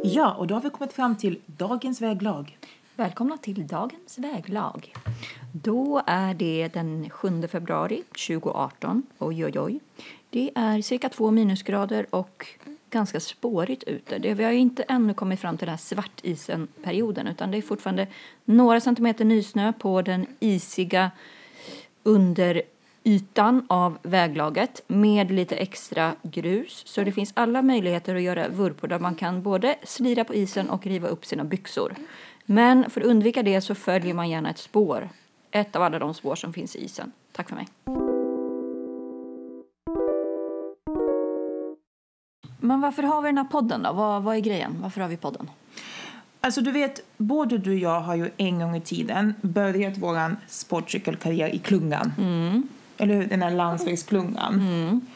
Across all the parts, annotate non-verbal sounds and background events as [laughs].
Ja, och då har vi kommit fram till dagens väglag. Välkomna till dagens väglag. Då är det den 7 februari 2018. Oj, oj, oj. Det är cirka två minusgrader och ganska spårigt ute. Det, vi har ju inte ännu kommit fram till den här svartisen-perioden utan det är fortfarande några centimeter nysnö på den isiga under underytan av väglaget med lite extra grus. Så det finns alla möjligheter att göra vurpor där man kan både slira på isen och riva upp sina byxor. Men för att undvika det så följer man gärna ett spår. Ett av alla de spår som finns i isen. Tack för mig. Men varför har vi den här podden då? Vad, vad är grejen? Varför har vi podden? Alltså du vet, både du och jag har ju en gång i tiden börjat vår sportcykelkarriär i klungan. Eller hur? Den här landsvägsklungan.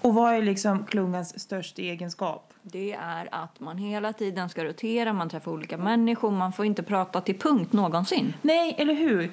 Och vad är liksom klungans största egenskap? Det är att man hela tiden ska rotera, man träffar olika människor, man får inte prata till punkt någonsin. Nej, eller hur?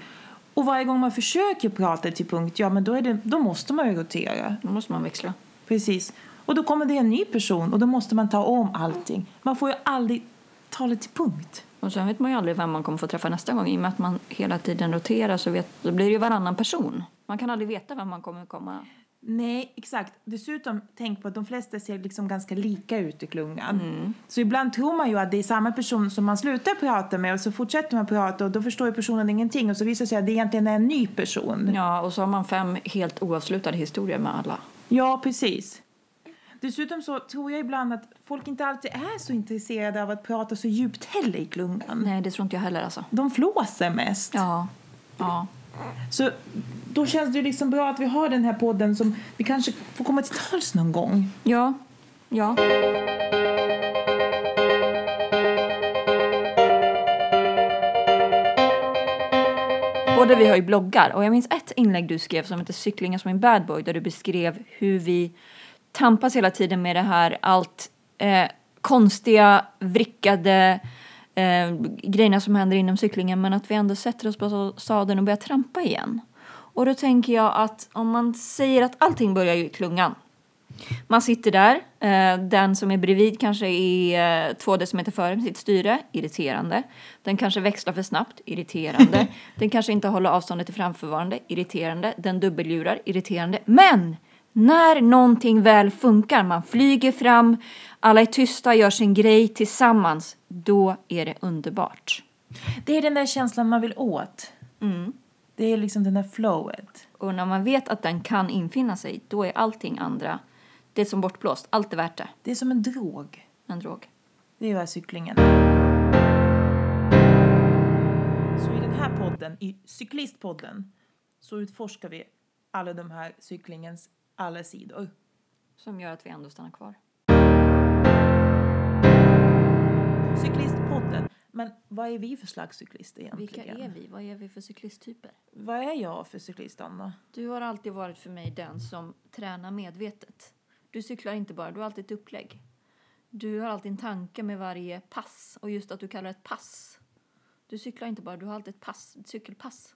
Och varje gång man försöker prata till punkt, ja men då, är det, då måste man ju rotera. Då måste man växla. Precis. Och då kommer det en ny person och då måste man ta om allting. Man får ju aldrig tala till punkt. Och sen vet man ju aldrig vem man kommer få träffa nästa gång. I och med att man hela tiden roterar så vet, då blir det ju varannan person. Man kan aldrig veta vem man kommer komma. Nej, exakt. Dessutom, tänk på att de flesta ser liksom ganska lika ut i klungan. Så ibland tror man ju att det är samma person som man slutar prata med och så fortsätter man prata och då förstår ju personen ingenting och så visar det sig att det egentligen är en ny person. Ja, och så har man fem helt oavslutade historier med alla. Ja, precis. Dessutom så tror jag ibland att folk inte alltid är så intresserade av att prata så djupt heller i klungan. Nej, det tror inte jag heller alltså. De flåser mest. Ja, ja. Så då känns det ju liksom bra att vi har den här podden som vi kanske får komma till tals någon gång. Ja, ja. Både vi har ju bloggar och jag minns ett inlägg du skrev som heter Cyklingar som en bad boy där du beskrev hur vi tampas hela tiden med det här allt eh, konstiga, vrickade eh, grejerna som händer inom cyklingen men att vi ändå sätter oss på sadeln och börjar trampa igen. Och då tänker jag att om man säger att allting börjar i klungan man sitter där, eh, den som är bredvid kanske är eh, två decimeter före med sitt styre, irriterande. Den kanske växlar för snabbt, irriterande. [laughs] den kanske inte håller avståndet till framförvarande, irriterande. Den dubbeljurar, irriterande. Men när någonting väl funkar, man flyger fram, alla är tysta, gör sin grej tillsammans, då är det underbart. Det är den där känslan man vill åt. Det är liksom den där flowet. Och när man vet att den kan infinna sig, då är allting andra, det är som bortblåst, allt är värt det. Det är som en drog. En drog. Det är vad cyklingen Så i den här podden, i Cyklistpodden, så utforskar vi alla de här cyklingens alla sidor. Som gör att vi ändå stannar kvar. Cyklistpodden. Men vad är vi för slags cyklister egentligen? Vilka är vi? Vad är vi för cyklisttyper? Vad är jag för cyklist, Anna? Du har alltid varit för mig den som tränar medvetet. Du cyklar inte bara, du har alltid ett upplägg. Du har alltid en tanke med varje pass. Och just att du kallar det ett pass. Du cyklar inte bara, du har alltid ett pass, ett cykelpass.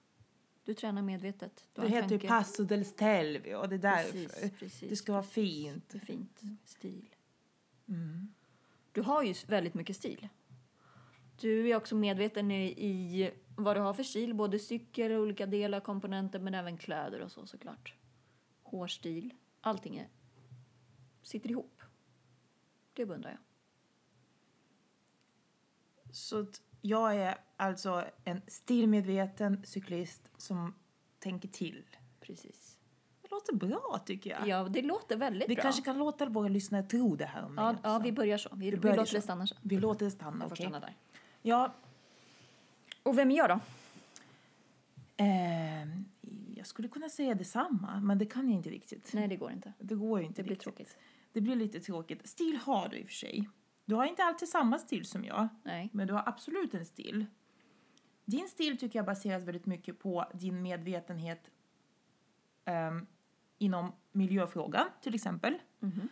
Du tränar medvetet. Du Det heter ju. Passo del Stelvio och det är därför. Precis, precis. Det ska vara fint. Det fint. Stil. Mm. Du har ju väldigt mycket stil. Du är också medveten i, i vad du har för stil. Både cykel, olika delar, komponenter men även kläder och så såklart. Hårstil. Allting är, sitter ihop. Det beundrar jag. Så jag är alltså en stilmedveten cyklist som tänker till. Precis. Det låter bra tycker jag. Ja, det låter väldigt Vi bra. kanske kan låta våra lyssnare tro det här om mig ja, också. ja, vi börjar så. Vi, vi, börjar låter så. det stanna så. Vi låter det stanna, okej? stanna där. Ja, Och vem är jag då? ehm, jag skulle kunna säga detsamma, men det kan jag inte riktigt. Nej, det går inte. Det går ju inte Det blir riktigt. tråkigt. Det blir lite tråkigt. Stil har du i och för sig. Du har inte alltid samma stil som jag, Nej. men du har absolut en stil. Din stil tycker jag baseras väldigt mycket på din medvetenhet ehm, inom miljöfrågan, till exempel. Mhm.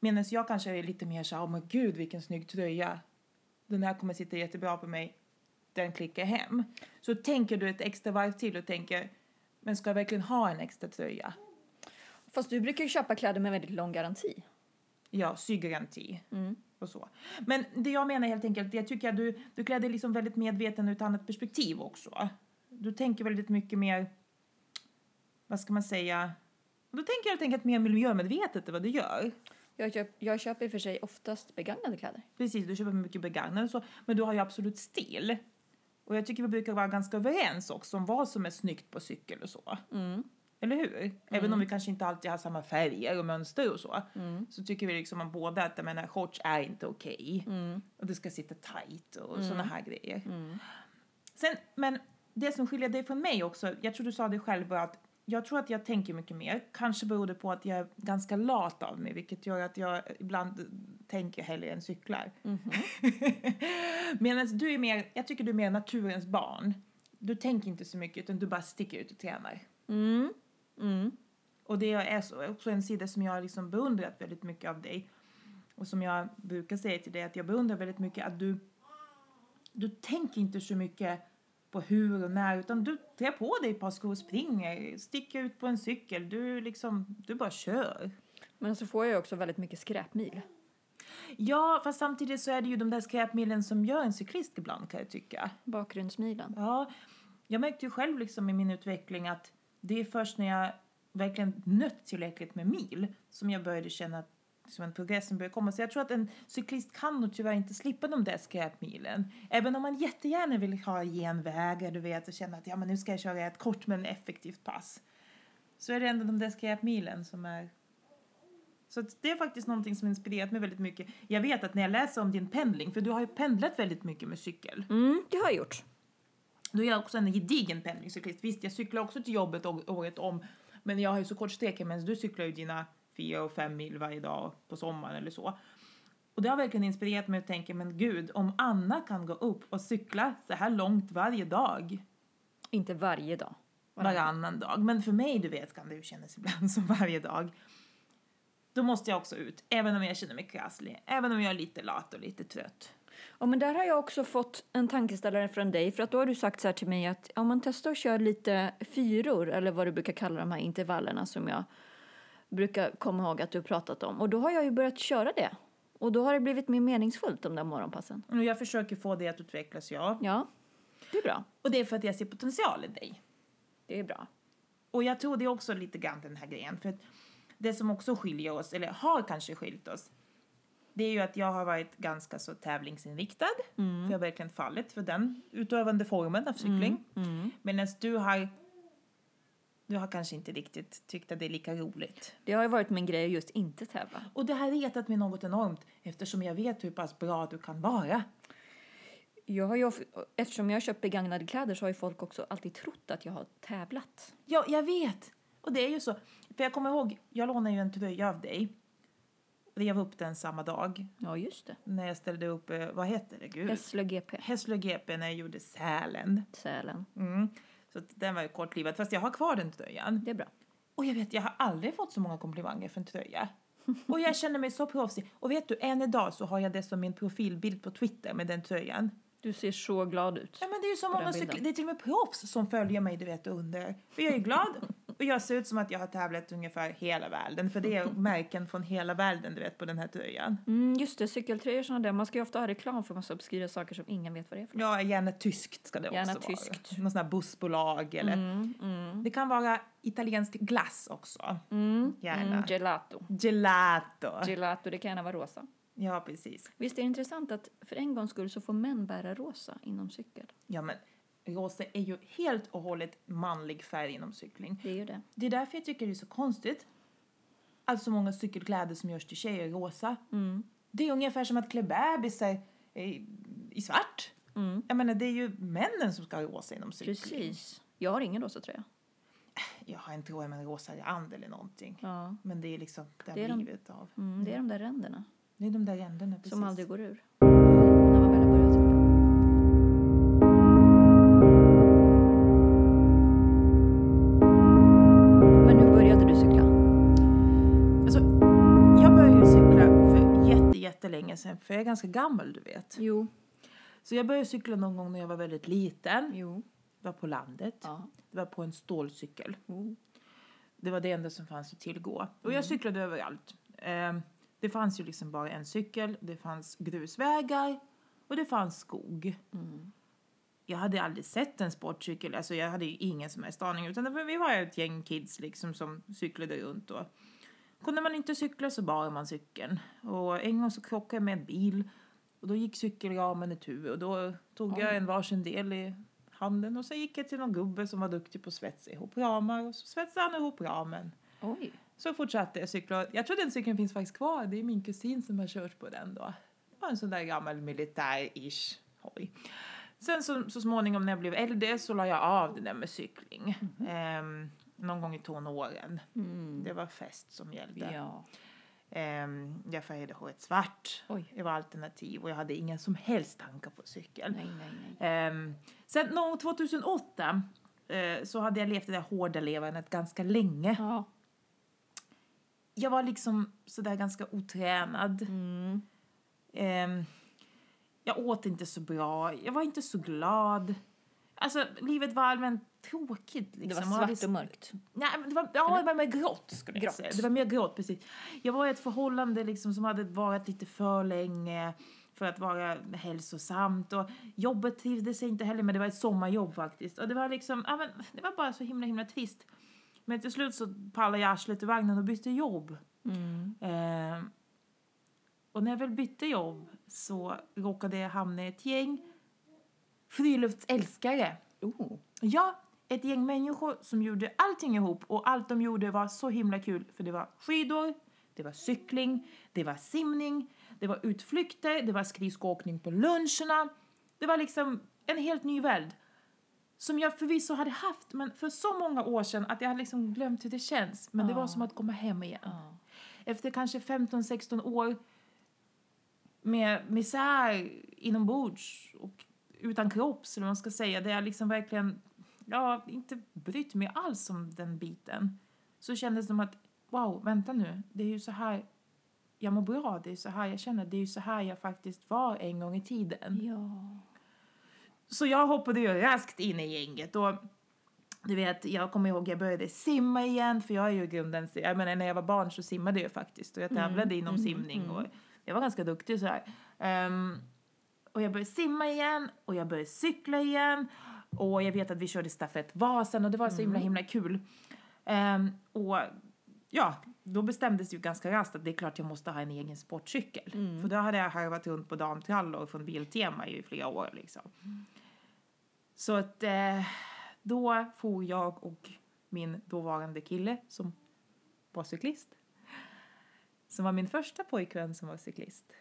Medan jag kanske är lite mer så här, oh men gud vilken snygg tröja. Den här kommer sitta jättebra på mig. Den klickar hem. Så tänker du ett extra varv till och tänker, men ska jag verkligen ha en extra tröja? Fast du brukar ju köpa kläder med väldigt lång garanti. Ja, sygaranti. Mm. Och så. Men det jag menar helt enkelt, jag tycker att du, du klär dig liksom väldigt medveten ur ett annat perspektiv också. Du tänker väldigt mycket mer, vad ska man säga, du tänker helt enkelt mer miljömedvetet än vad du gör. Jag, köp, jag köper i och för sig oftast begagnade kläder. Precis, du köper mycket begagnat och så, men du har ju absolut stil. Och jag tycker vi brukar vara ganska överens också om vad som är snyggt på cykel och så. Eller hur? Även om vi kanske inte alltid har samma färger och mönster och så. Så tycker vi liksom om båda att jag menar, shorts är inte okej. Och det ska sitta tight och såna här grejer. Sen, men det som skiljer dig från mig också, jag tror du sa det själv bara att jag tror att jag tänker mycket mer. Kanske beror det på att jag är ganska lat av mig, vilket gör att jag ibland tänker hellre än cyklar. [laughs] Medan du är mer, jag tycker du är mer naturens barn. Du tänker inte så mycket utan du bara sticker ut och tränar. Och det är så, också en sida som jag har liksom beundrat väldigt mycket av dig. Och som jag brukar säga till dig att jag beundrar väldigt mycket att du, du tänker inte så mycket på hur och när utan du trär på dig ett par skor och springer, sticker ut på en cykel, du liksom, du bara kör. Men så får jag också väldigt mycket skräpmil. Ja, fast samtidigt så är det ju de där skräpmilen som gör en cyklist ibland kan jag tycka. Bakgrundsmilen. Ja, jag märkte ju själv liksom i min utveckling att det är först när jag verkligen nött tillräckligt med mil som jag började känna att som en progressen börjar komma. Så jag tror att en cyklist kan nog tyvärr inte slippa de där skräpmilen. Även om man jättegärna vill ha genvägar, du vet, och känna att ja, men nu ska jag köra ett kort men effektivt pass. Så är det ändå de där skräpmilen som är så att det är faktiskt någonting som inspirerat mig väldigt mycket. Jag vet att när jag läser om din pendling, för du har ju pendlat väldigt mycket med cykel. Mm, det har jag gjort. Då är jag också en gedigen pendlingscyklist. Visst, jag cyklar också till jobbet året om, men jag har ju så kort sträcka medan du cyklar ju dina fyra och fem mil varje dag på sommaren eller så. Och det har verkligen inspirerat mig att tänka, men gud, om Anna kan gå upp och cykla så här långt varje dag, Inte varje dag. varannan dag, men för mig, du vet, kan det ju kännas ibland som varje dag. Då måste jag också ut, även om jag känner mig krasslig, även om jag är lite lat och lite trött. Ja, men där har jag också fått en tankeställare från dig. För att då har du sagt så här till mig att om man testar att köra lite fyror, eller vad du brukar kalla de här intervallerna som jag brukar komma ihåg att du har pratat om. Och då har jag ju börjat köra det. Och då har det blivit mer meningsfullt de där morgonpassen. Och jag försöker få det att utvecklas, ja. Ja, det är bra. Och det är för att jag ser potential i dig. Det är bra. Och jag tror det är också lite grann den här grejen. För att det som också skiljer oss, eller har kanske skilt oss, det är ju att jag har varit ganska så tävlingsinriktad. För jag har verkligen fallit för den utövande formen av cykling. Medan du har, du har kanske inte riktigt tyckt att det är lika roligt. Det har ju varit min grej att just inte tävla. Och det har retat mig något enormt eftersom jag vet hur pass bra du kan vara. Jag har ju, eftersom jag har köpt begagnade kläder så har ju folk också alltid trott att jag har tävlat. Ja, jag vet! Och det är ju så. För jag kommer ihåg, jag lånade ju en tröja av dig. Rev upp den samma dag. Ja, just det. När jag ställde upp, eh, vad heter det? Gud. Hässlö GP. Hässlö GP när jag gjorde Sälen. Sälen. Mm. Så den var ju kortlivad. Fast jag har kvar den tröjan. Det är bra. Och jag vet, jag har aldrig fått så många komplimanger för en tröja. [laughs] Och jag känner mig så proffsig. Och vet du, än idag så har jag det som min profilbild på Twitter med den tröjan. Du ser så glad ut. Ja men det är ju så många den bilden. cykl- det är till och med proffs som följer mig du vet under. För jag är glad [laughs] och jag ser ut som att jag har tävlat ungefär hela världen. För det är [laughs] märken från hela världen du vet på den här tröjan. Mm, just det, cykeltröjor sådana där. Man ska ju ofta ha reklam för massa obskyra saker som ingen vet vad det är för något. Ja, gärna tyskt ska det Gärna också tyskt. vara. Någon sån här bussbolag eller. Det kan vara italiensk glass också. Gärna. Mm, gelato. Gelato. Gelato, det kan gärna vara rosa. ja, precis. Visst är det intressant att för en gångs skull så får män bära rosa inom cykel? Ja, men rosa är ju helt och hållet manlig färg inom cykling. Det är ju det. Det är därför jag tycker det är så konstigt att så många cykelkläder som görs till tjejer är rosa. Det är ungefär som att klä bebisar i, i svart. Jag menar, det är ju männen som ska ha rosa inom cykling. Precis. Jag har ingen rosa tröja. Jag har en tröja med en rosa rand eller någonting. Ja. Men det är liksom, det har Det är de- blivit av. Mm, det är de där ränderna Det är de där ränderna precis. som aldrig går ur. Jättelänge sedan, för jag är ganska gammal du vet. Jo. Så jag började cykla någon gång när jag var väldigt liten. Jo. Det var på landet. Ja. Det var på en stålcykel. Oh. Det var det enda som fanns att tillgå. Och jag cyklade överallt. Eh, Det fanns ju liksom bara en cykel, det fanns grusvägar och det fanns skog. Jag hade aldrig sett en sportcykel, alltså jag hade ju ingen som helst aning utan vi var ett gäng kids liksom som cyklade runt och kunde man inte cykla så bar man cykeln. Och en gång så krockade jag med en bil och då gick cykelramen itu och då tog jag en varsin del i handen och så gick jag till någon gubbe som var duktig på att svetsa ihop ramar och så svetsade han ihop ramen. Oj. Så fortsatte jag cykla. Jag tror den cykeln finns faktiskt kvar. Det är min kusin som har kört på den då. Det var en sån där gammal militär-ish hoj. Sen så, så småningom när jag blev äldre så la jag av det där med cykling. Ehm, någon gång i tonåren. Det var fest som gällde. Ja. Ehm, jag färgade håret svart. Oj. Det var alternativ och jag hade inga som helst tankar på cykel. Nej, nej, nej. Ehm, sen nå 2008 eh, så hade jag levt det där hårda levandet ganska länge. Ja. Jag var liksom sådär ganska otränad. Mm. Ehm, jag åt inte så bra. Jag var inte så glad. Alltså, livet var allmänt tråkigt. Liksom. Det var Jag hade svart och mörkt. Nej, men det var, ja, det var mer grått skulle jag Grått. säga. Det var mer grått, precis. Jag var i ett förhållande liksom som hade varit lite för länge för att vara hälsosamt och jobbet trivdes jag inte heller med. Det var ett sommarjobb faktiskt. Och det var liksom, ja men det var bara så himla himla trist. Men till slut så pallade jag arslet ur vagnen och bytte jobb. Eh, och när jag väl bytte jobb så råkade jag hamna i ett gäng friluftsälskare. Oh. Ja, ett gäng människor som gjorde allting ihop och allt de gjorde var så himla kul för det var skidor, det var cykling, det var simning, det var utflykter, det var skridskoåkning på luncherna. Det var liksom en helt ny värld som jag förvisso hade haft men för så många år sedan att jag hade liksom glömt hur det känns. Men det var som att komma hem igen. Efter kanske 15-16 år med misär inombords och utan kropp, så man ska säga, där jag liksom verkligen, ja, inte brytt mig alls om den biten. Så kändes det som att, wow, vänta nu, det är ju så här jag mår bra, det är så här jag känner, det är ju så här jag faktiskt var en gång i tiden. Ja. Så jag hoppade ju raskt in i gänget och du vet, jag kommer ihåg jag började simma igen för jag är ju i grunden, jag menar när jag var barn så simmade jag faktiskt och jag tävlade inom simning och jag var ganska duktig så här. Ehm, och jag började simma igen och jag började cykla igen och jag vet att vi körde stafett Vasan och det var så himla himla kul. Ehm, och ja, då bestämdes ju ganska raskt att det är klart jag måste ha en egen sportcykel. För då hade jag harvat runt på damtrallor från Biltema i flera år liksom. Så att eh, då får jag och min dåvarande kille som var cyklist, som var min första pojkvän som var cyklist,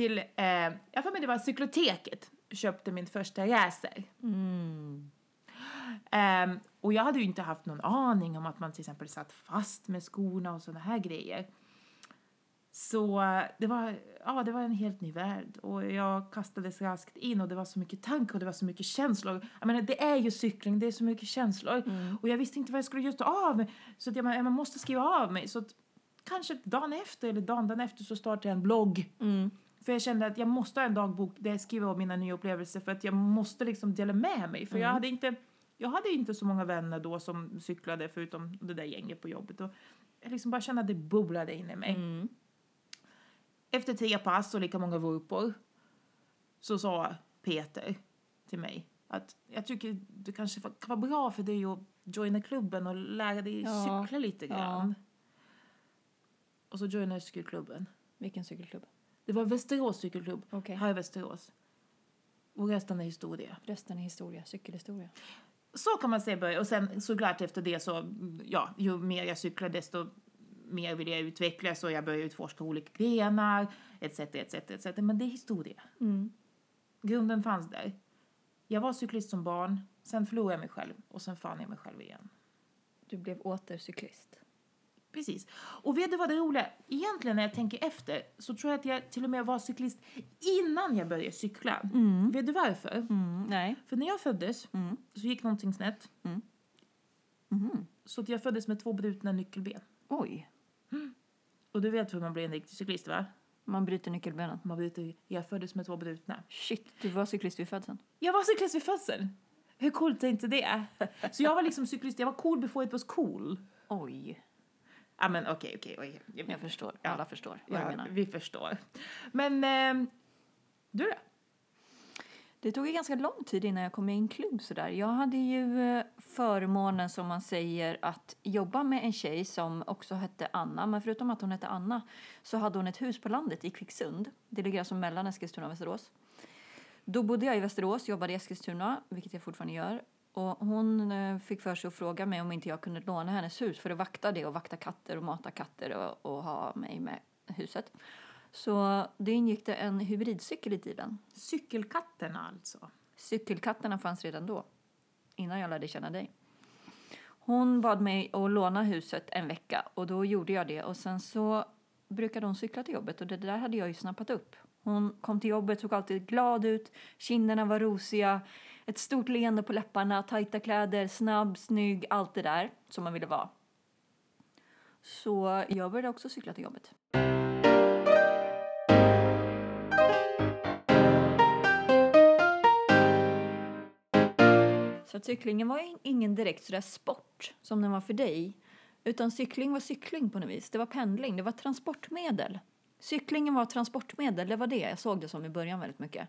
till, eh, jag får mig det var cykloteket, köpte min första racer. Ehm, och jag hade ju inte haft någon aning om att man till exempel satt fast med skorna och sådana här grejer. Så det var, ja, det var en helt ny värld och jag kastades raskt in och det var så mycket tankar och det var så mycket känslor. Jag menar, det är ju cykling, det är så mycket känslor och jag visste inte vad jag skulle göra av. Så att jag, jag måste skriva av mig. Så att kanske dagen efter eller dagen, dagen efter så startade jag en blogg. För jag kände att jag måste ha en dagbok där jag skriver om mina nya upplevelser för att jag måste liksom dela med mig. För jag hade inte jag hade inte så många vänner då som cyklade förutom det där gänget på jobbet. Och jag liksom bara kände att det bubblade in i mig. Efter tre pass och lika många vurpor så sa Peter till mig att jag tycker det kanske kan vara bra för dig att joina klubben och lära dig Ja. cykla lite Ja. grann. Och så joinade jag cykelklubben. Vilken cykelklubb? Det var Västerås cykelklubb, Okej. här i Västerås. Och resten är historia. Resten är historia, cykelhistoria. Så kan man säga börja. Och sen såklart efter det så, ja, ju mer jag cyklar desto mer vill jag utvecklas och jag börjar utforska olika grenar, etc, etc, etc. Men det är historia. Grunden fanns där. Jag var cyklist som barn, sen förlorade jag mig själv och sen fann jag mig själv igen. Du blev åter cyklist. Precis. Och vet du vad det roliga Egentligen när jag tänker efter så tror jag att jag till och med var cyklist innan jag började cykla. Vet du varför? Mm, nej. För när jag föddes så gick någonting snett. Så att jag föddes med två brutna nyckelben. Oj. [gasps] Och du vet hur man blir en riktig cyklist va? Man bryter nyckelbenen. Man bryter, jag föddes med två brutna. Shit, du var cyklist vid födseln. Jag var cyklist vid födseln. Hur coolt är inte det? Så jag var liksom cyklist, jag var cool before it was cool. Oj. Ja, men okej, okej, okej. Jag förstår. Ja. Alla förstår vad Ja, du menar. vi förstår. Men eh, du då? Det tog ju ganska lång tid innan jag kom med i en klubb sådär. Jag hade ju eh, förmånen som man säger att jobba med en tjej som också hette Anna. Men förutom att hon hette Anna så hade hon ett hus på landet i Kvicksund. Det ligger alltså mellan Eskilstuna och Västerås. Då bodde jag i Västerås, jobbade i Eskilstuna, vilket jag fortfarande gör. Och hon eh, fick för sig att fråga mig om inte jag kunde låna hennes hus för att vakta det och vakta katter och mata katter och, och ha mig med huset. Så det ingick det en hybridcykel i tiden. Cykelkatterna alltså. Cykelkatterna fanns redan då, innan jag lärde känna dig. Hon bad mig att låna huset en vecka och då gjorde jag det. Och sen så brukade hon cykla till jobbet och det där hade jag ju snappat upp. Hon kom till jobbet, såg alltid glad ut, kinderna var rosiga, ett stort leende på läpparna, tajta kläder, snabb, snygg, allt det där som man ville vara. Så jag började också cykla till jobbet. Så att cyklingen var ingen direkt sådär sport som den var för dig. Utan cykling var cykling på något vis. Det var pendling, det var transportmedel. Cyklingen var transportmedel, det var det jag såg det som i början väldigt mycket.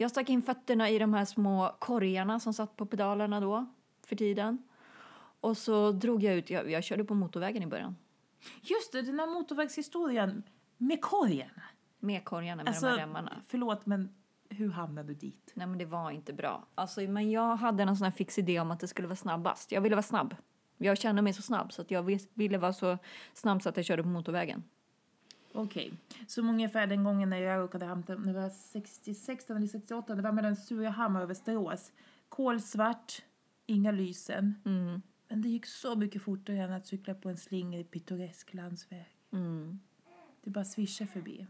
Jag stack in fötterna i de här små korgarna som satt på pedalerna då, för tiden. Och så drog jag ut, jag, jag körde på motorvägen i början. Just det, den här motorvägshistorien med korgen. Med korgarna, med Alltså, de här remmarna. förlåt, men hur hamnade du dit? Nej men det var inte bra. Alltså, men jag hade en sån här fix idé om att det skulle vara snabbast. Jag ville vara snabb. Jag kände mig så snabb så att jag ville vara så snabb så att jag körde på motorvägen. Okej, som ungefär den gången när jag råkade hämta, när jag var 66 eller 68, det var mellan Surahammar och Västerås. Kolsvart, inga lysen. Mm. Men det gick så mycket fortare än att cykla på en slingrig pittoresk landsväg. Mm. Det bara svischar förbi.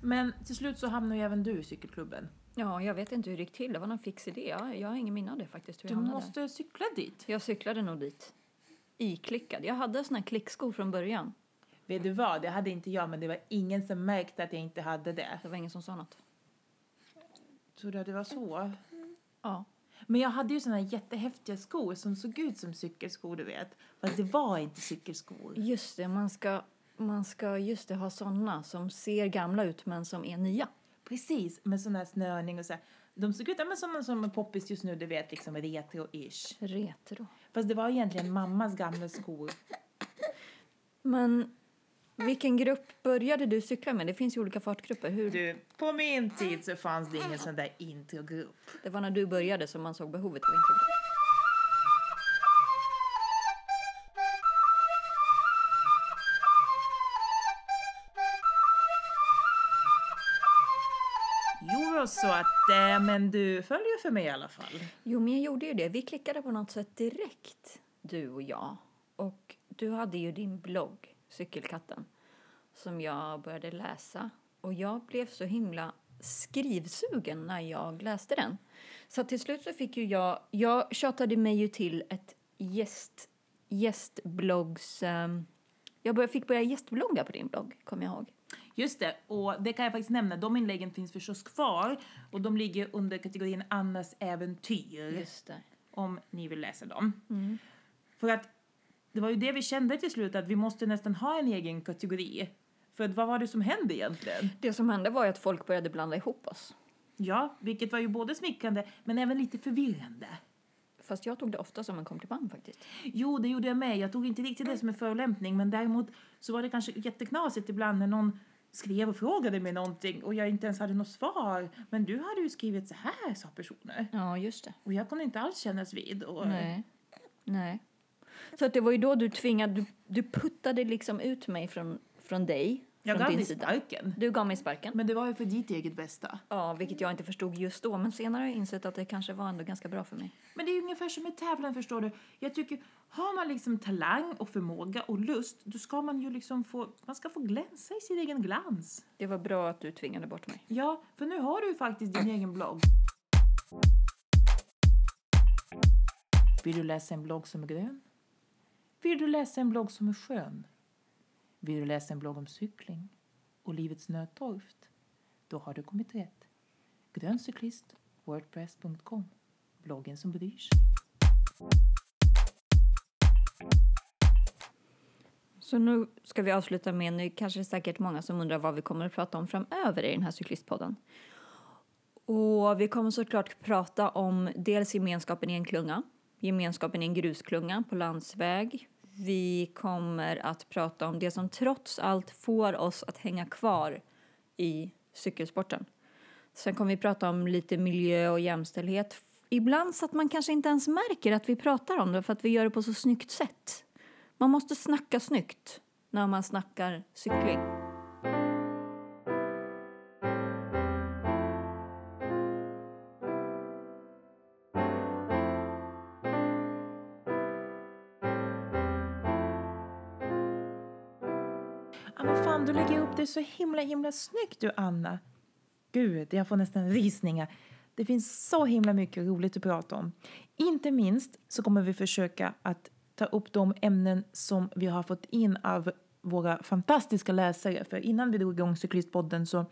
Men till slut så hamnade ju även du i cykelklubben. Ja, jag vet inte hur det gick till. Det var någon fix idé. Jag, jag har ingen minne av det faktiskt. Hur Du måste cykla dit. Jag cyklade nog dit. Iklickad. Jag hade såna här klickskor från början. Vet du vad, det hade inte jag, men det var ingen som märkte att jag inte hade det. Det var ingen som sa något. Tror du att det var så? Ja. Men jag hade ju såna här jättehäftiga skor som såg ut som cykelskor, du vet. Fast det var inte cykelskor. Just det, man ska, man ska just det, ha såna som ser gamla ut men som är nya. Precis, med sån här snörning och så här. De såg ut ja, men som, som poppis just nu, du vet, liksom retro-ish. Retro. Fast det var egentligen mammas gamla skor. Men vilken grupp började du cykla med? Det finns ju olika fartgrupper. Hur? Du, på min tid så fanns det ingen sån där introgrupp. Det var när du började som man såg behovet av introduktion. Så att, eh, men du följer för mig i alla fall. Jo, men jag gjorde ju det. Vi klickade på något sätt direkt, du och jag. Och du hade ju din blogg, Cykelkatten, som jag började läsa. Och jag blev så himla skrivsugen när jag läste den. Så till slut så fick ju jag, jag tjatade mig ju till ett gäst, gästbloggs... Um, jag började, fick börja gästblogga på din blogg, kommer jag ihåg. Just det, och det kan jag faktiskt nämna. De inläggen finns förstås kvar och de ligger under kategorin Annas äventyr. Just det. om ni vill läsa dem. För att det var ju det vi kände till slut, att vi måste nästan ha en egen kategori. För vad var det som hände egentligen? Det som hände var ju att folk började blanda ihop oss. Ja, vilket var ju både smickrande men även lite förvirrande. Fast jag tog det ofta som en komplimang faktiskt. Jo, det gjorde jag med. Jag tog inte riktigt det som en förolämpning men däremot så var det kanske jätteknasigt ibland när någon skrev och frågade mig någonting och jag inte ens hade något svar. Men du hade ju skrivit så här, sa personer. Ja, just det. Och jag kunde inte alls kännas vid. Och, Nej. Nej. Så att det var ju då du tvingade, du, du puttade liksom ut mig från, från dig. Jag gav dig sparken. Du gav mig sparken. Men det var ju för ditt eget bästa. Ja, vilket jag inte förstod just då. Men senare har jag insett att det kanske var ändå ganska bra för mig. Men det är ju ungefär som med tävlan förstår du. Jag tycker, har man liksom talang och förmåga och lust, då ska man ju liksom få, man ska få glänsa i sin egen glans. Det var bra att du tvingade bort mig. Ja, för nu har du ju faktiskt din egen blogg. Vill du läsa en blogg som är grön? Vill du läsa en blogg som är skön? Vill du läsa en blogg om cykling och livets nödtorft? Då har du kommit rätt. Grön cyklist, wordpress.com. Bloggen som bryr sig. Så nu ska vi avsluta med, nu kanske det är säkert många som undrar vad vi kommer att prata om framöver i den här cyklistpodden. Och vi kommer såklart prata om dels gemenskapen i en klunga, gemenskapen i en grusklunga på landsväg. Vi kommer att prata om det som trots allt får oss att hänga kvar i cykelsporten. Sen kommer vi prata om lite miljö och jämställdhet. Ibland så att man kanske inte ens märker att vi pratar om det för att vi gör det på så snyggt sätt. Man måste snacka snyggt när man snackar cykling. Du så himla, himla snyggt du, Anna. Gud, jag får nästan rysningar. Det finns så himla mycket roligt att prata om. Inte minst så kommer vi försöka att ta upp de ämnen som vi har fått in av våra fantastiska läsare. För innan vi drog igång Cyklistpodden så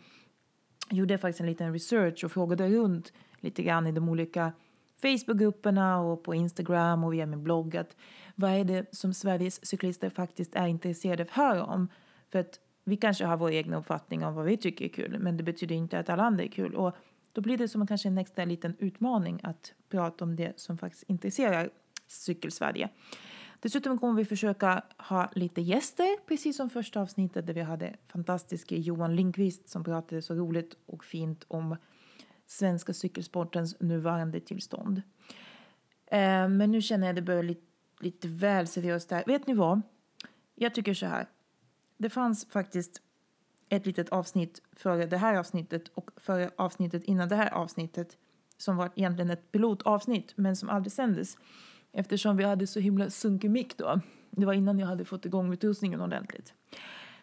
gjorde jag faktiskt en liten research och frågade runt lite grann i de olika Facebookgrupperna och på Instagram och via min blogg att vad är det som Sveriges cyklister faktiskt är intresserade av att höra om? För att vi kanske har vår egen uppfattning om vad vi tycker är kul men det betyder inte att alla andra är kul. Och då blir det som kanske en extra liten utmaning att prata om det som faktiskt intresserar Cykelsverige. Dessutom kommer vi försöka ha lite gäster, precis som första avsnittet där vi hade fantastiske Johan Lindqvist som pratade så roligt och fint om svenska cykelsportens nuvarande tillstånd. Eh, men nu känner jag att det börjar lite, lite väl seriöst där. Vet ni vad? Jag tycker så här. Det fanns faktiskt ett litet avsnitt före det här avsnittet och före avsnittet innan det här avsnittet som var egentligen ett pilotavsnitt men som aldrig sändes eftersom vi hade så himla sunkig mick då. Det var innan jag hade fått igång utrustningen ordentligt.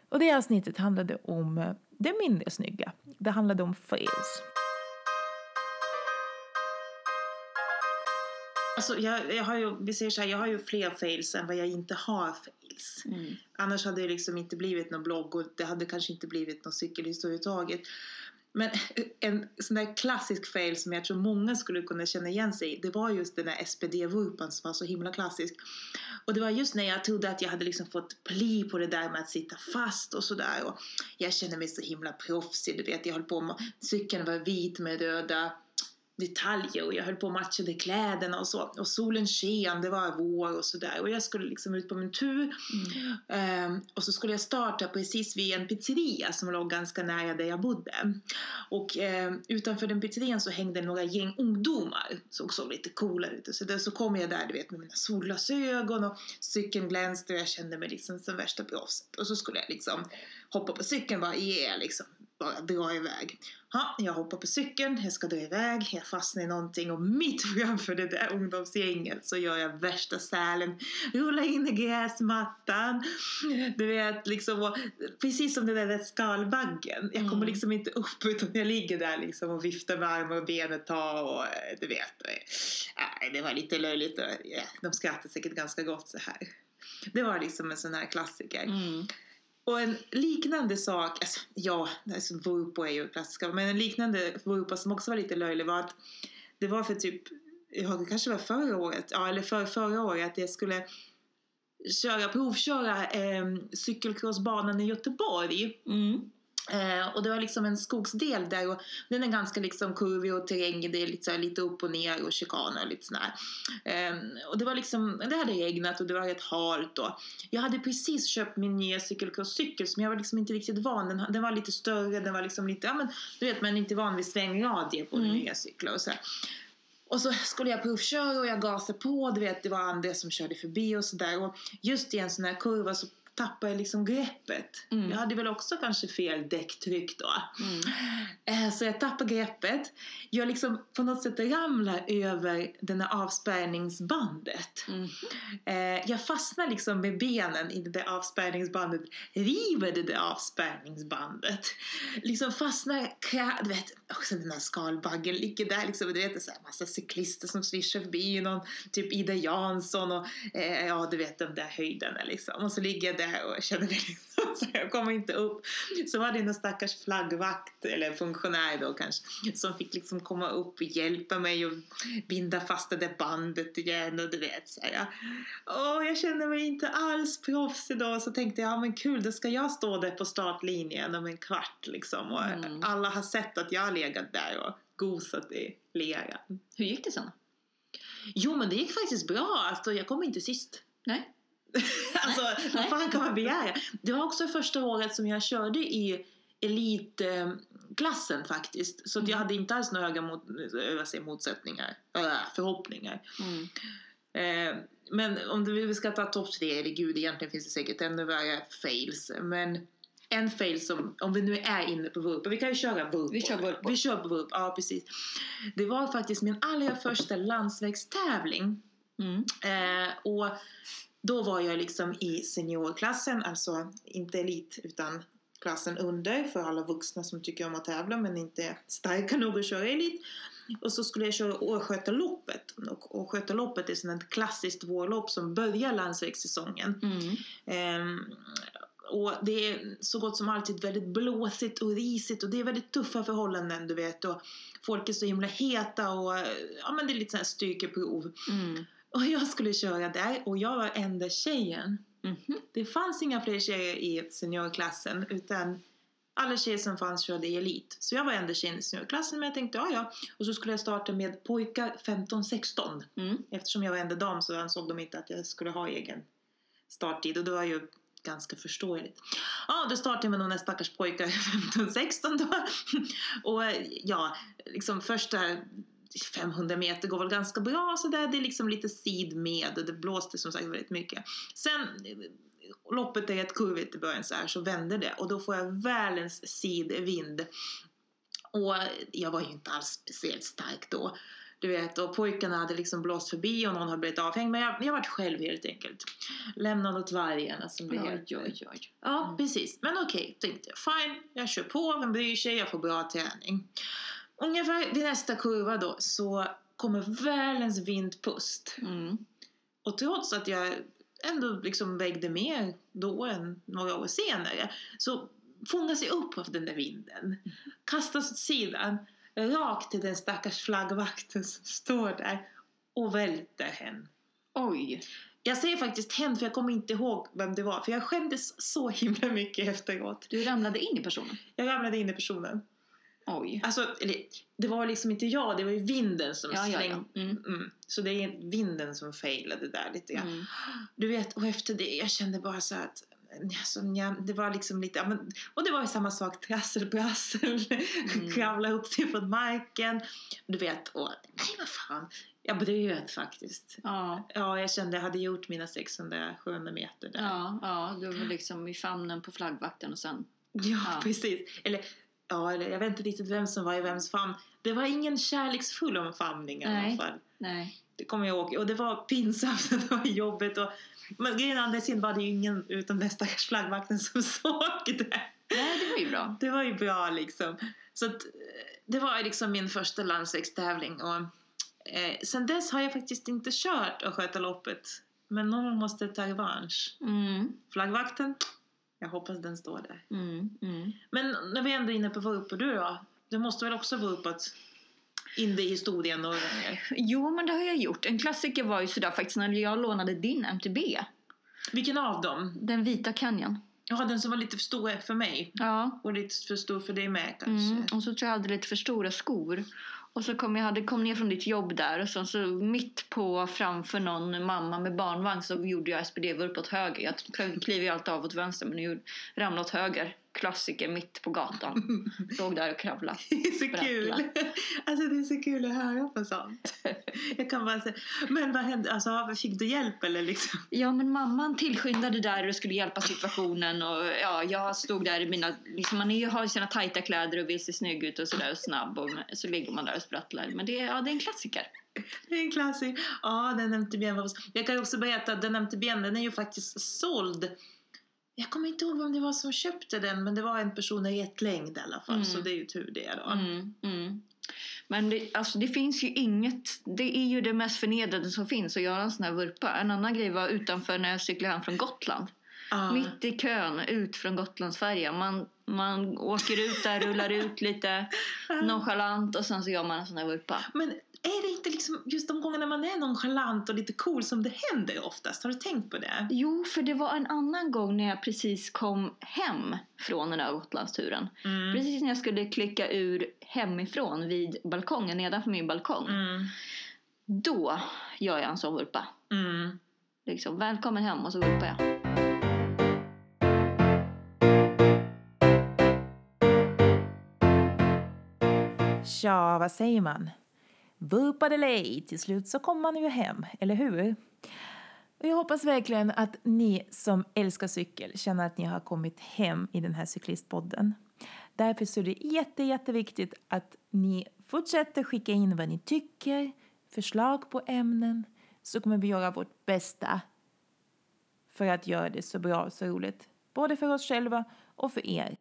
Och det avsnittet handlade om eh, det mindre snygga. Det handlade om fails. Alltså, jag, jag har ju, vi säger så här, jag har ju fler fails än vad jag inte har fails. Mm. Annars hade det liksom inte blivit någon blogg och det hade kanske inte blivit någon cykelhistoria överhuvudtaget. Men [laughs] en sån där klassisk fail som jag tror många skulle kunna känna igen sig i, det var just den där SPD-vurpan som var så himla klassisk. Och det var just när jag trodde att jag hade liksom fått pli på det där med att sitta fast och sådär. Och jag kände mig så himla proffsig, du vet, jag höll på med, cykeln var vit med röda detaljer och jag höll på att matcha kläderna och så. Och solen sken, det var vår och sådär. Och jag skulle liksom ut på min tur. Mm. Um, och så skulle jag starta precis vid en pizzeria som låg ganska nära där jag bodde. Och um, utanför den pizzerian så hängde några gäng ungdomar. Såg så lite coola ut. Så, där, så kom jag där du vet med mina solglasögon och cykeln glänste och jag kände mig liksom som värsta proffset. Och så skulle jag liksom hoppa på cykeln bara, yeah, liksom bara dra iväg. Ha, jag hoppar på cykeln, jag ska dra iväg, jag fastnar i någonting och mitt [laughs] framför det där ungdomsgänget så gör jag värsta sälen, rullar in i gräsmattan. Du vet, liksom, och, precis som den där skalbaggen. Jag kommer mm. liksom inte upp utan jag ligger där liksom och viftar med armar och ben ett tag och du vet. Äh, det var lite löjligt. De skrattade säkert ganska gott så här. Det var liksom en sån här klassiker. Mm. Och en liknande sak, alltså, ja, alltså, Vuupo är ju klassiska, men en liknande Vupo som också var lite löjlig var att det var för typ, ja det kanske var förra året, ja eller för förra året att jag skulle köra, provköra eh, cykelcrossbanan i Göteborg. Mm. Eh, och det var liksom en skogsdel där och den är ganska liksom kurvig och terrängen det är lite, så här, lite upp och ner och chikaner och lite sådär. Eh, och det var liksom, det hade regnat och det var rätt halt och jag hade precis köpt min nya cykelcrosscykel som jag var liksom inte riktigt van. Den, den var lite större, den var liksom lite, ja men du vet man är inte van vid svängradie på mm. nya cyklar och så. Och så skulle jag provköra och jag gasade på, du vet det var andra som körde förbi och sådär. Och just i en sån här kurva så tappade jag liksom greppet. Mm. Jag hade väl också kanske fel däcktryck då. Mm. Eh, så jag tappade greppet. Jag liksom på något sätt ramlar över den här avspärrningsbandet. Mm. Eh, jag fastnar liksom med benen i det där avspärrningsbandet. River det där avspärrningsbandet. Liksom fastnar, du vet, också den här skalbaggen ligger där liksom. Du vet, det är en massa cyklister som svischar förbi. Någon typ Ida Jansson och eh, ja, du vet den där höjden liksom. Och så ligger jag där och jag kände mig liksom, så jag kom inte upp. Så var det en stackars flaggvakt, eller funktionär då kanske, som fick liksom komma upp och hjälpa mig och binda fast det där bandet igen och du vet så här. Åh, jag kände mig inte alls proffsig då så tänkte jag, ja men kul, då ska jag stå där på startlinjen om en kvart liksom och Mm. alla har sett att jag har legat där och gosat i leran. Hur gick det sen? Jo men det gick faktiskt bra, alltså jag kom inte sist. Nej? [laughs] alltså, vad fan kan man begära? Det var också första året som jag körde i elitklassen faktiskt. Så att jag hade inte alls några höga mot, eh, vad säger, motsättningar, förhoppningar. Mm. Eh, men om vi ska ta topp tre, eller gud egentligen finns det säkert ännu värre fails. Men en fail som, om vi nu är inne på vurpa, vi kan ju köra vurpor. Vi kör vurpor. Vi kör på vurp, ja precis. Det var faktiskt min allra första landsvägstävling. Mm. Eh, och då var jag liksom i seniorklassen, alltså inte elit utan klassen under för alla vuxna som tycker om att tävla men inte är starka nog att köra elit. Och så skulle jag köra Årskötaloppet. Och Årskötaloppet är sånt ett klassiskt vårlopp som börjar landsvägssäsongen. Mm. Ehm, och det är så gott som alltid väldigt blåsigt och risigt och det är väldigt tuffa förhållanden du vet och folk är så himla heta och ja men det är lite sån här styrkeprov. Mm. Och jag skulle köra där och jag var enda tjejen. Mhm. Det fanns inga fler tjejer i seniorklassen utan alla tjejer som fanns körde i elit. Så jag var enda tjejen i seniorklassen men jag tänkte ja ja. Och så skulle jag starta med pojkar 15-16. Mm. Eftersom jag var enda dam så ansåg de inte att jag skulle ha egen starttid och det var ju ganska förståeligt. Ja, då startade jag med några stackars pojkar [laughs] 15-16 då. Och ja, liksom första 500 meter går väl ganska bra så där. Det är liksom lite sid med och det blåste som sagt väldigt mycket. Sen loppet är rätt kurvigt i början så här så vänder det och då får jag världens sidvind. Och jag var ju inte alls speciellt stark då. Du vet, och pojkarna hade liksom blåst förbi och någon hade blivit avhängd. Men jag, jag vart själv helt enkelt. Lämnad åt vargarna som det Oj, heter. oj, oj. Ja, precis. Men okej, tänkte jag. Fine, jag kör på, vem bryr sig, jag får bra träning. Ungefär vid nästa kurva då så kommer världens vindpust. Mm. Och trots att jag ändå liksom vägde mer då än några år senare så fångas jag upp av den där vinden. Kastas åt sidan, rakt till den stackars flaggvakten som står där och välter hen. Oj. Jag säger faktiskt hen för jag kommer inte ihåg vem det var för jag skämdes så himla mycket efteråt. Du ramlade in i personen? Jag ramlade in i personen. Oj. Alltså, eller, det var liksom inte jag, det var ju vinden som Ja, ja, slängde. ja. Mm. Mm. Så det är vinden som failade där lite grann. Mm. Du vet, och efter det, jag kände bara så att Alltså, ja, det var liksom lite, ja, men, och det var ju samma sak, trassel, prassel, Mm. [laughs] kravla upp sig från marken. Du vet, och nej vad fan, jag bröt faktiskt. Ja. Ja, jag kände jag hade gjort mina 600-700 meter där. Ja, ja, du var liksom i famnen på flaggvakten och sen... Ja, Ja. precis. Eller, ja, eller jag vet inte riktigt vem som var i vems famn. Det var ingen kärleksfull omfamning i alla Nej. fall. Nej. Det kommer jag ihåg. Och det var pinsamt, [laughs] det var jobbigt. Och, men grejen andra sidan var det ju ingen utom den stackars flaggvakten som [laughs] såg det. Nej, det var ju bra. Det var ju bra liksom. Så att, det var liksom min första landsvägstävling. Och, eh, sen dess har jag faktiskt inte kört och sköta loppet. Men någon måste ta revansch. Mm. Flaggvakten, jag hoppas den står där. Mm. Mm. Men när vi ändå är inne på vurpor, du då? Du måste väl också vurpat in det i historien gånger? Jo, men det har jag gjort. En klassiker var ju sådär faktiskt när jag lånade din MTB. Vilken av dem? Den vita Canyon. Ja, den som var lite för stor för mig. Ja. Och lite för stor för dig med kanske. Mm. Och så tror jag jag hade lite för stora skor. Och så kom jag hade kom ner från ditt jobb där och så, så mitt på framför någon mamma med barnvagn så gjorde jag SPD-vurp åt höger. Jag kliver ju alltid av åt vänster men jag ramlade åt höger. Klassiker mitt på gatan. [laughs] Låg där och kravlade. Det är så kul! Sprattla. [laughs] Alltså det är så kul att höra på sånt. [laughs] Jag kan bara säga, men vad hände? Alltså fick du hjälp eller liksom? Ja men mamman tillskyndade där och skulle hjälpa situationen och ja, jag stod där i mina, liksom man är har ju sina tajta kläder och vill se snygg ut och sådär och snabb och så ligger man där och sprattlar. Men det, är- ja, det är en klassiker. Det är en klassik. Ja, den MTB'n var... Jag kan också berätta att den MTB'n, den är ju faktiskt såld. Jag kommer inte ihåg vem det var som köpte den, men det var en person i rätt längd i alla fall. Mm. Så det är ju tur det då. Mm, mm. Men det, alltså, det finns ju inget, det är ju det mest förnedrande som finns att göra en sån här vurpa. En annan grej var utanför när jag cyklade hem från Gotland. Ja. Mitt i kön ut från Gotlandsfärjan. Man, man åker ut där, rullar ut lite [laughs] nonchalant och sen så gör man en sån här vurpa. Men är det inte liksom just de gångerna man är nonchalant och lite cool som det händer oftast? Har du tänkt på det? Jo, för det var en annan gång när jag precis kom hem från den här Gotlandsturen. Mm. Precis när jag skulle klicka ur hemifrån vid balkongen, nedanför min balkong. Mm. Då gör jag en sån vurpa. Mm. Liksom, välkommen hem och så vurpar jag. Tja, vad säger man? Vurpad eller ej, till slut så kommer man ju hem, eller hur? Och jag hoppas verkligen att ni som älskar cykel känner att ni har kommit hem i den här cyklistpodden. Därför så är det jätte, jätteviktigt att ni fortsätter skicka in vad ni tycker, förslag på ämnen, så kommer vi göra vårt bästa för att göra det så bra och så roligt, både för oss själva och för er.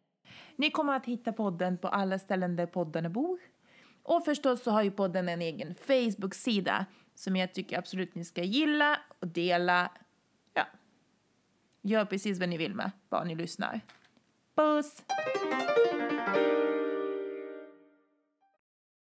Ni kommer att hitta podden på alla ställen där poddarna bor. Och förstås så har ju podden en egen Facebook-sida som jag tycker absolut ni ska gilla och dela. Ja, gör precis vad ni vill med, bara ni lyssnar. Puss!